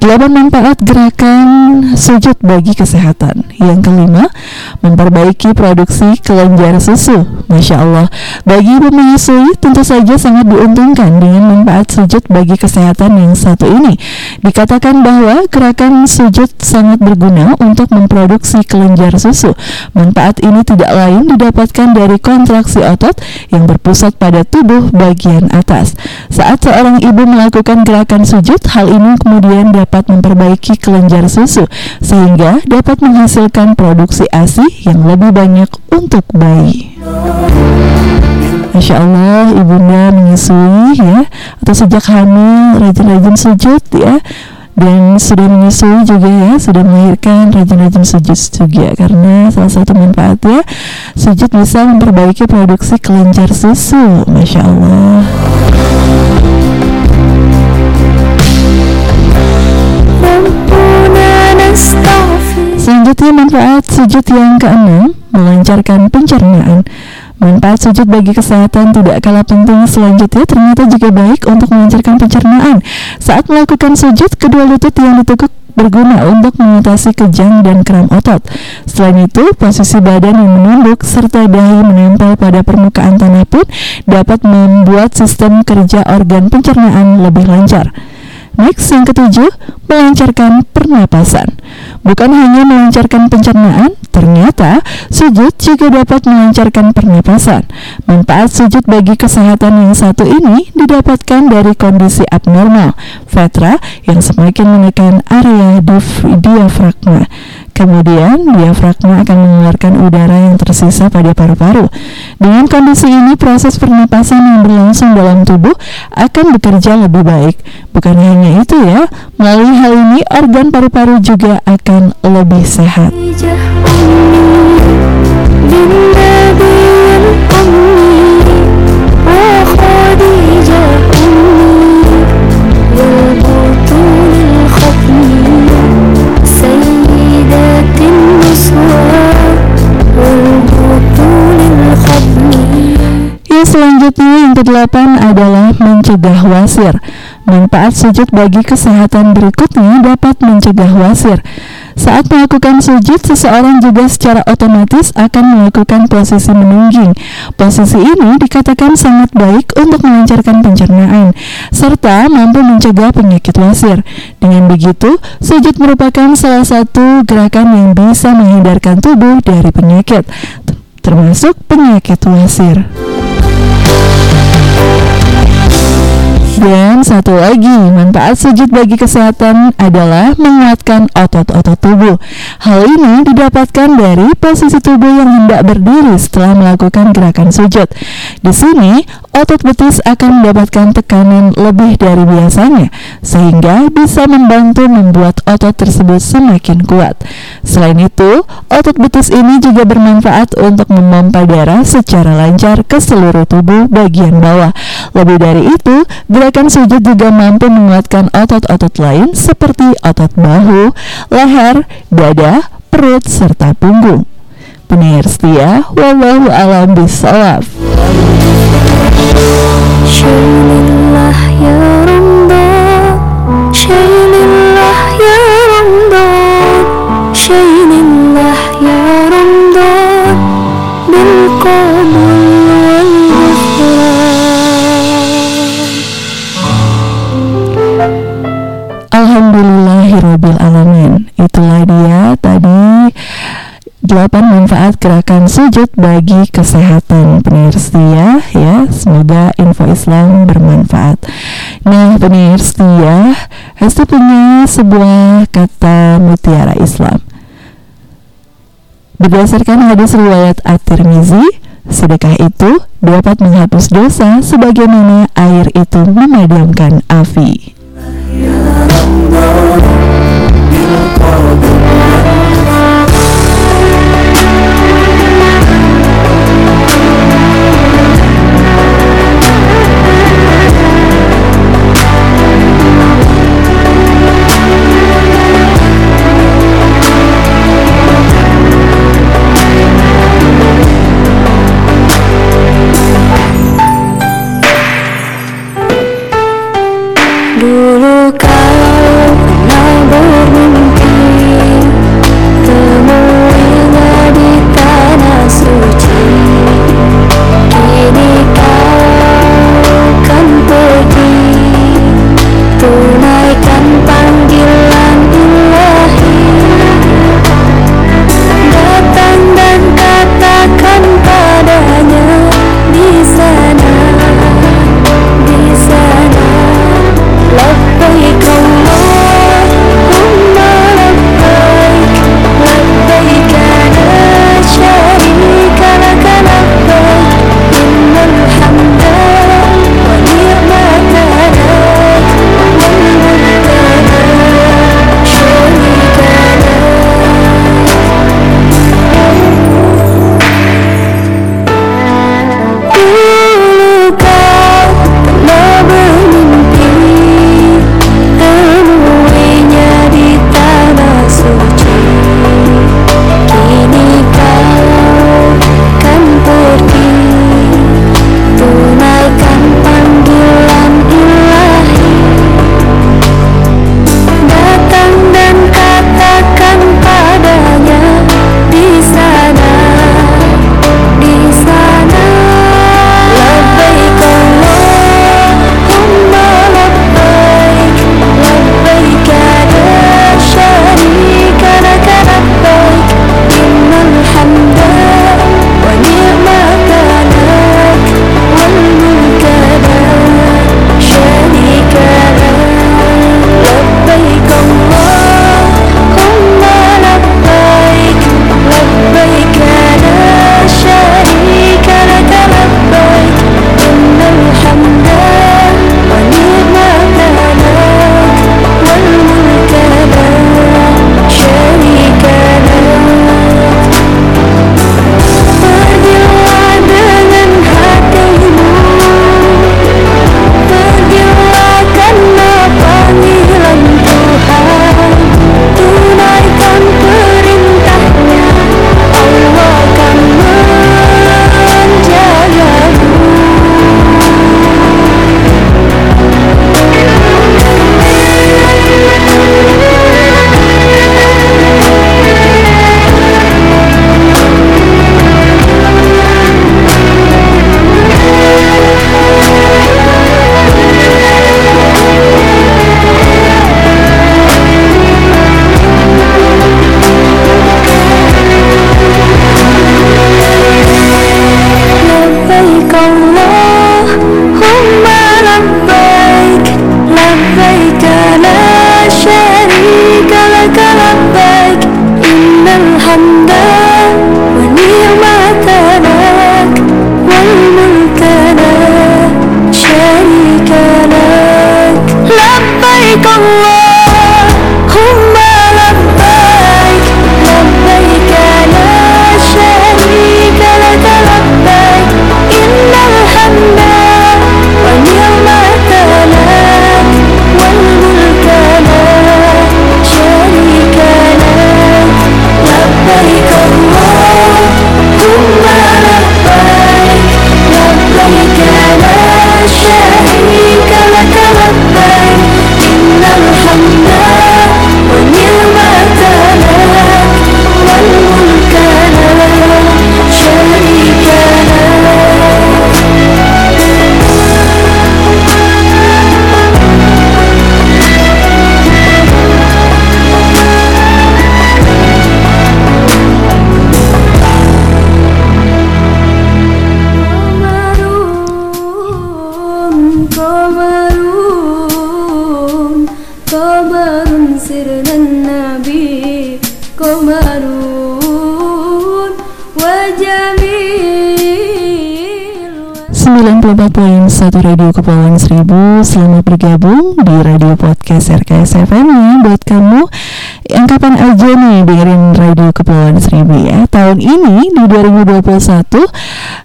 Delapan manfaat gerakan sujud bagi kesehatan. Yang kelima, memperbaiki produksi kelenjar susu. Masya Allah, bagi ibu menyusui tentu saja sangat diuntungkan dengan manfaat sujud bagi kesehatan yang satu ini. Dikatakan bahwa gerakan sujud sangat berguna untuk memproduksi kelenjar susu. Manfaat ini tidak lain didapatkan dari kontraksi otot yang berpusat pada tubuh bagian atas. Saat seorang ibu melakukan gerakan sujud, hal ini kemudian dapat dapat memperbaiki kelenjar susu sehingga dapat menghasilkan produksi ASI yang lebih banyak untuk bayi. Masya Allah, ibunda menyusui ya. Atau sejak hamil rajin-rajin sujud ya. Dan sudah menyusui juga ya. Sudah melahirkan rajin-rajin sujud juga. Karena salah satu manfaatnya sujud bisa memperbaiki produksi kelenjar susu. Masya Allah Selanjutnya manfaat sujud yang keenam melancarkan pencernaan. Manfaat sujud bagi kesehatan tidak kalah penting selanjutnya ternyata juga baik untuk melancarkan pencernaan. Saat melakukan sujud, kedua lutut yang ditekuk berguna untuk mengatasi kejang dan kram otot. Selain itu, posisi badan yang menunduk serta dahi menempel pada permukaan tanah pun dapat membuat sistem kerja organ pencernaan lebih lancar. Next, yang ketujuh, melancarkan pernapasan. Bukan hanya melancarkan pencernaan, ternyata sujud juga dapat melancarkan pernapasan. Manfaat sujud bagi kesehatan yang satu ini didapatkan dari kondisi abnormal, vetra yang semakin menekan area diafragma. Kemudian, diafragma akan mengeluarkan udara yang tersisa pada paru-paru. Dengan kondisi ini, proses pernapasan yang berlangsung dalam tubuh akan bekerja lebih baik. Bukan hanya itu ya, melalui hal ini organ paru-paru juga akan lebih sehat. Selanjutnya yang kedelapan adalah mencegah wasir. Manfaat sujud bagi kesehatan berikutnya dapat mencegah wasir. Saat melakukan sujud, seseorang juga secara otomatis akan melakukan posisi menungging. Posisi ini dikatakan sangat baik untuk melancarkan pencernaan, serta mampu mencegah penyakit wasir. Dengan begitu, sujud merupakan salah satu gerakan yang bisa menghindarkan tubuh dari penyakit, termasuk penyakit wasir. Dan satu lagi, manfaat sujud bagi kesehatan adalah menguatkan otot-otot tubuh. Hal ini didapatkan dari posisi tubuh yang hendak berdiri setelah melakukan gerakan sujud. Di sini, otot betis akan mendapatkan tekanan lebih dari biasanya, sehingga bisa membantu membuat otot tersebut semakin kuat. Selain itu, otot betis ini juga bermanfaat untuk memompa darah secara lancar ke seluruh tubuh bagian bawah. Lebih dari itu, gerakan sujud juga mampu menguatkan otot-otot lain seperti otot bahu, leher, dada, perut, serta punggung. Pendengar setia, wallahu alam bisawab. Syainillah ya Ramadan Syainillah Itulah dia. Tadi 8 manfaat gerakan sujud bagi kesehatan. Penirsia ya semoga info Islam bermanfaat. Nah penirsia Hesti punya sebuah kata mutiara Islam. Berdasarkan hadis riwayat At-Tirmizi sedekah itu dapat menghapus dosa sebagaimana air itu memadamkan api. Ya Ramadan Bil Dulu bergabung di Radio Podcast RKS FM ya Buat kamu yang kapan aja nih dengerin Radio Kepulauan Seribu ya. Tahun ini di 2021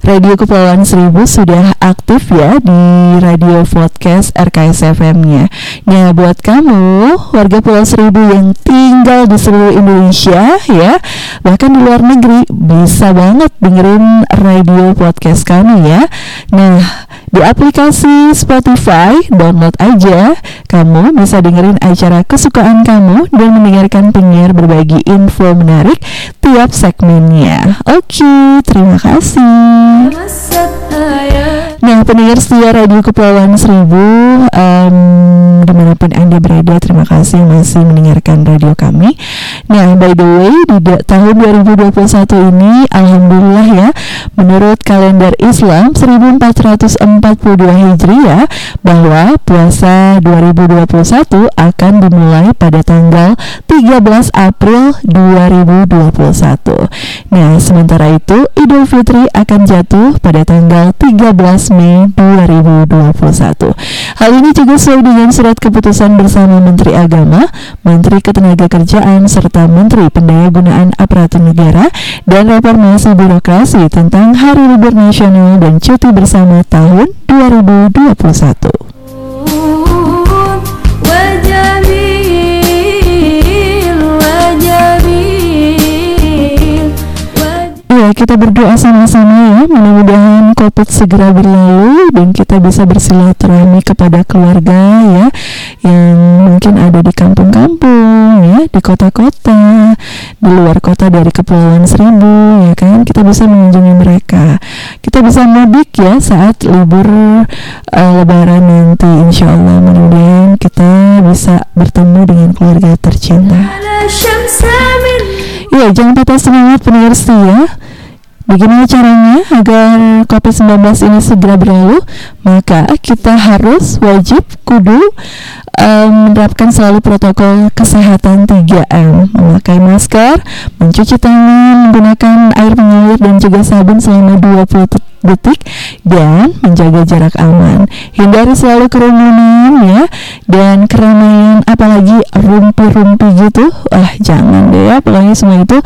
Radio Kepulauan Seribu sudah aktif ya di radio podcast RKS FM-nya Nah buat kamu warga Pulau Seribu yang tinggal di seluruh Indonesia ya Bahkan di luar negeri bisa banget dengerin radio podcast kami ya. Nah di aplikasi Spotify download aja Kamu bisa dengerin acara kesukaan kamu dan mendengarkan penyiar berbagi info menarik tiap segmennya. Oke, terima kasih. Nah, pendengar setia Radio Kepulauan Seribu em, di mana pun anda berada, terima kasih masih mendengarkan radio kami. Nah, by the way, di tahun 2021 ini, alhamdulillah ya, menurut kalender Islam 1442 Hijriah bahwa puasa 2021 akan dimulai pada tanggal 13 April 2021. Nah, sementara itu Idul Fitri akan jatuh pada tanggal 13 Mei 2021. Hal ini juga sesuai dengan surat keputusan bersama Menteri Agama, Menteri Ketenagakerjaan serta Menteri Pendayagunaan Aparatur Negara dan Reformasi Birokrasi tentang Hari Libur Nasional dan Cuti Bersama tahun 2021. ya kita berdoa sama-sama ya mudah-mudahan covid segera berlalu dan kita bisa bersilaturahmi kepada keluarga ya yang mungkin ada di kampung-kampung ya di kota-kota di luar kota dari kepulauan seribu ya kan kita bisa mengunjungi mereka kita bisa mudik ya saat libur uh, lebaran nanti Insyaallah mudah-mudahan kita bisa bertemu dengan keluarga tercinta. ya jangan patah semangat pendengar setia. Ya. Bagaimana caranya agar COVID-19 ini segera berlalu? Maka kita harus wajib kudu em, menerapkan selalu protokol kesehatan 3M, memakai masker, mencuci tangan menggunakan air mengalir dan juga sabun selama 20 tet- detik dan menjaga jarak aman. Hindari selalu kerumunan ya dan keramaian apalagi rumpi-rumpi gitu. Ah, jangan deh ya. Pokoknya semua itu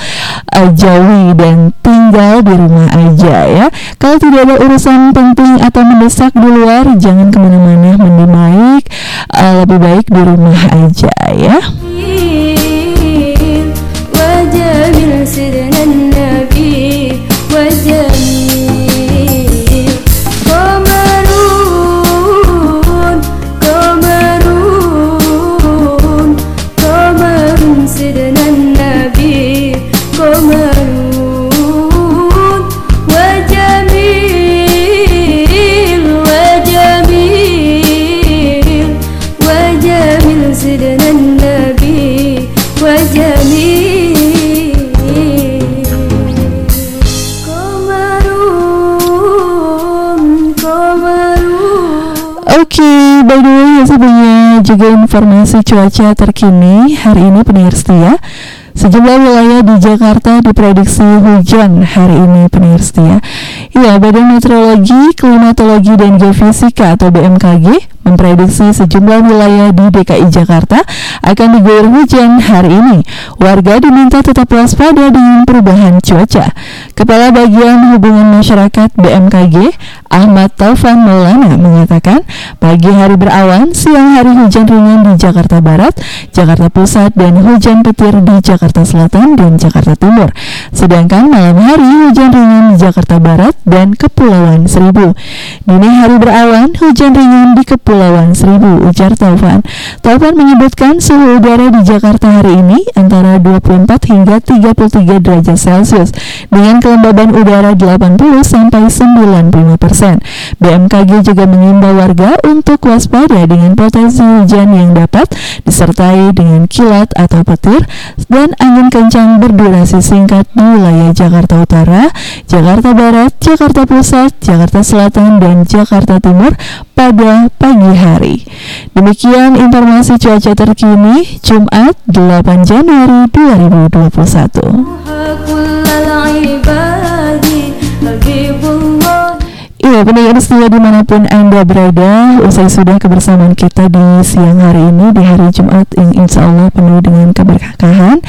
eh, jauhi dan tinggal di rumah aja ya. Kalau tidak ada urusan penting atau mendesak di luar, jangan ke mana-mana. Mending baik, eh, lebih baik di rumah aja ya. Informasi cuaca terkini hari ini pendengar setia. Sejumlah wilayah di Jakarta diprediksi hujan hari ini pendengar setia. Ya, Badan Meteorologi, Klimatologi dan Geofisika atau BMKG memprediksi sejumlah wilayah di DKI Jakarta akan diguyur hujan hari ini. Warga diminta tetap waspada dengan perubahan cuaca. Kepala Bagian Hubungan Masyarakat BMKG, Ahmad Taufan Maulana mengatakan, pagi hari berawan, siang hari hujan ringan di Jakarta Barat, Jakarta Pusat, dan hujan petir di Jakarta Selatan dan Jakarta Timur. Sedangkan malam hari hujan ringan di Jakarta Barat dan Kepulauan Seribu. Dini hari berawan, hujan ringan di Kepulauan Seribu, ujar Taufan. Taufan menyebutkan suhu udara di Jakarta hari ini antara 24 hingga 33 derajat Celcius dengan kelembaban udara 80 sampai 95 persen. BMKG juga mengimbau warga untuk waspada dengan potensi hujan yang dapat disertai dengan kilat atau petir dan angin kencang berdurasi singkat di wilayah Jakarta Utara, Jakarta Barat, Jakarta Pusat, Jakarta Selatan, dan Jakarta Timur pada pagi hari. Demikian informasi cuaca terkini Jumat 8 Januari 2021. Ya, pendengar setia di mana pun Anda berada, usai sudah kebersamaan kita di siang hari ini, di hari Jumat yang insya Allah penuh dengan keberkahan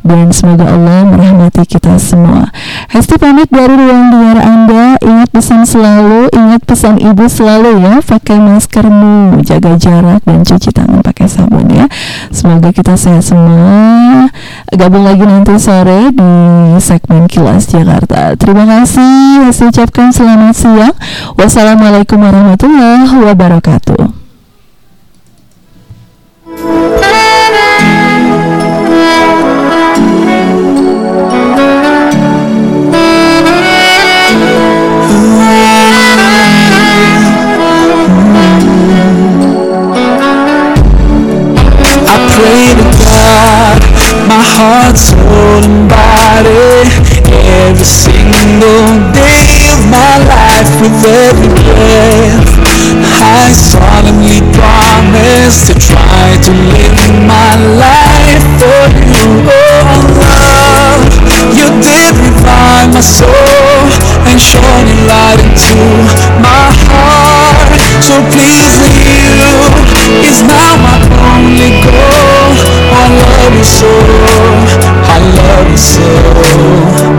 dan semoga Allah merahmati kita semua. Hesti pamit dari ruang dengar Anda, ingat pesan selalu, ingat pesan ibu selalu ya, pakai maskermu, jaga jarak dan cuci tangan pakai sabun ya. Semoga kita sehat semua. Gabung lagi nanti sore di segmen Kilas Jakarta. Terima kasih, Hesti ucapkan selamat siang. Wassalamualaikum warahmatullahi wabarakatuh. Heart, soul, and body, every with every breath. I solemnly promise to try to live my life for you, oh love. You did revive my soul and shone a light into my heart. So pleasing you is now my only goal. I love you so, I love you so,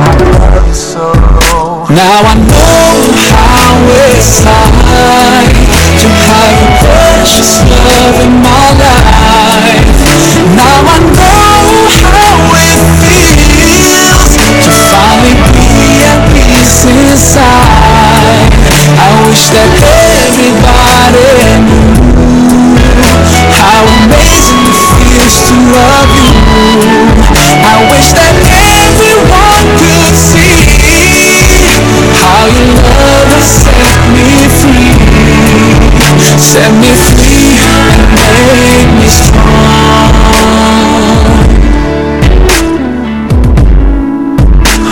I love you so. Now I know how it's like to have a precious love in my life. Now I know how it feels to finally be at peace inside. I wish that everybody knew how amazing it feels to love you. I wish that how your love has set me free, set me free and made me strong.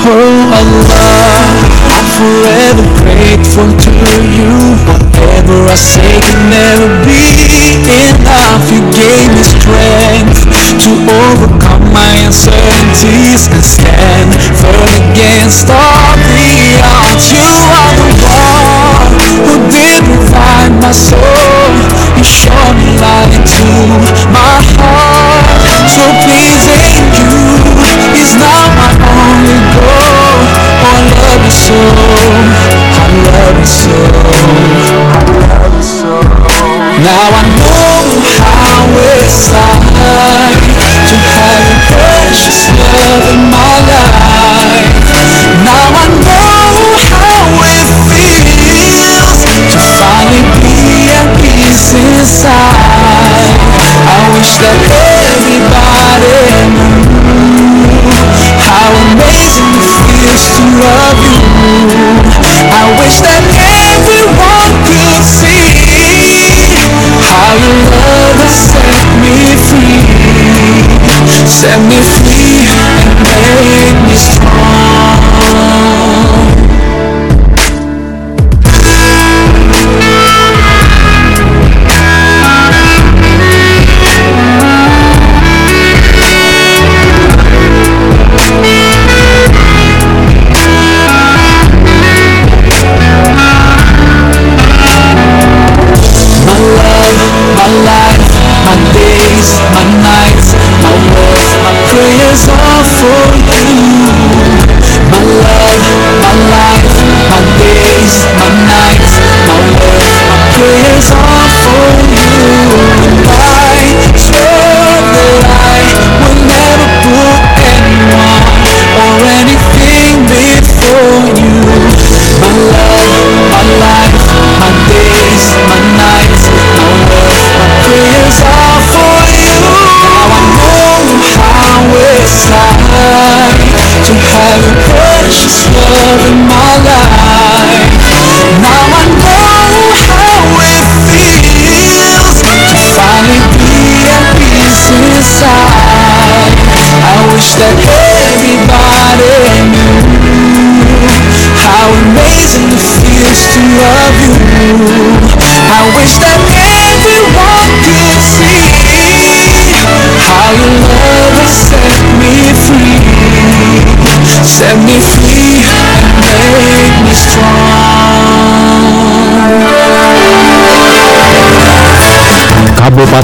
Oh Allah, I'm forever grateful to you. Whatever I say can never be enough. You gave me strength to overcome my uncertainties and stand firm against all the odds. You are the one who did revive my soul. You shone a light into my heart. So pleasing you is now my only goal. Oh, I love you so. I love you so. I love you so. Now I know how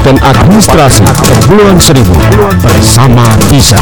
dan Administrasi Kepulauan Seribu bersama Visa.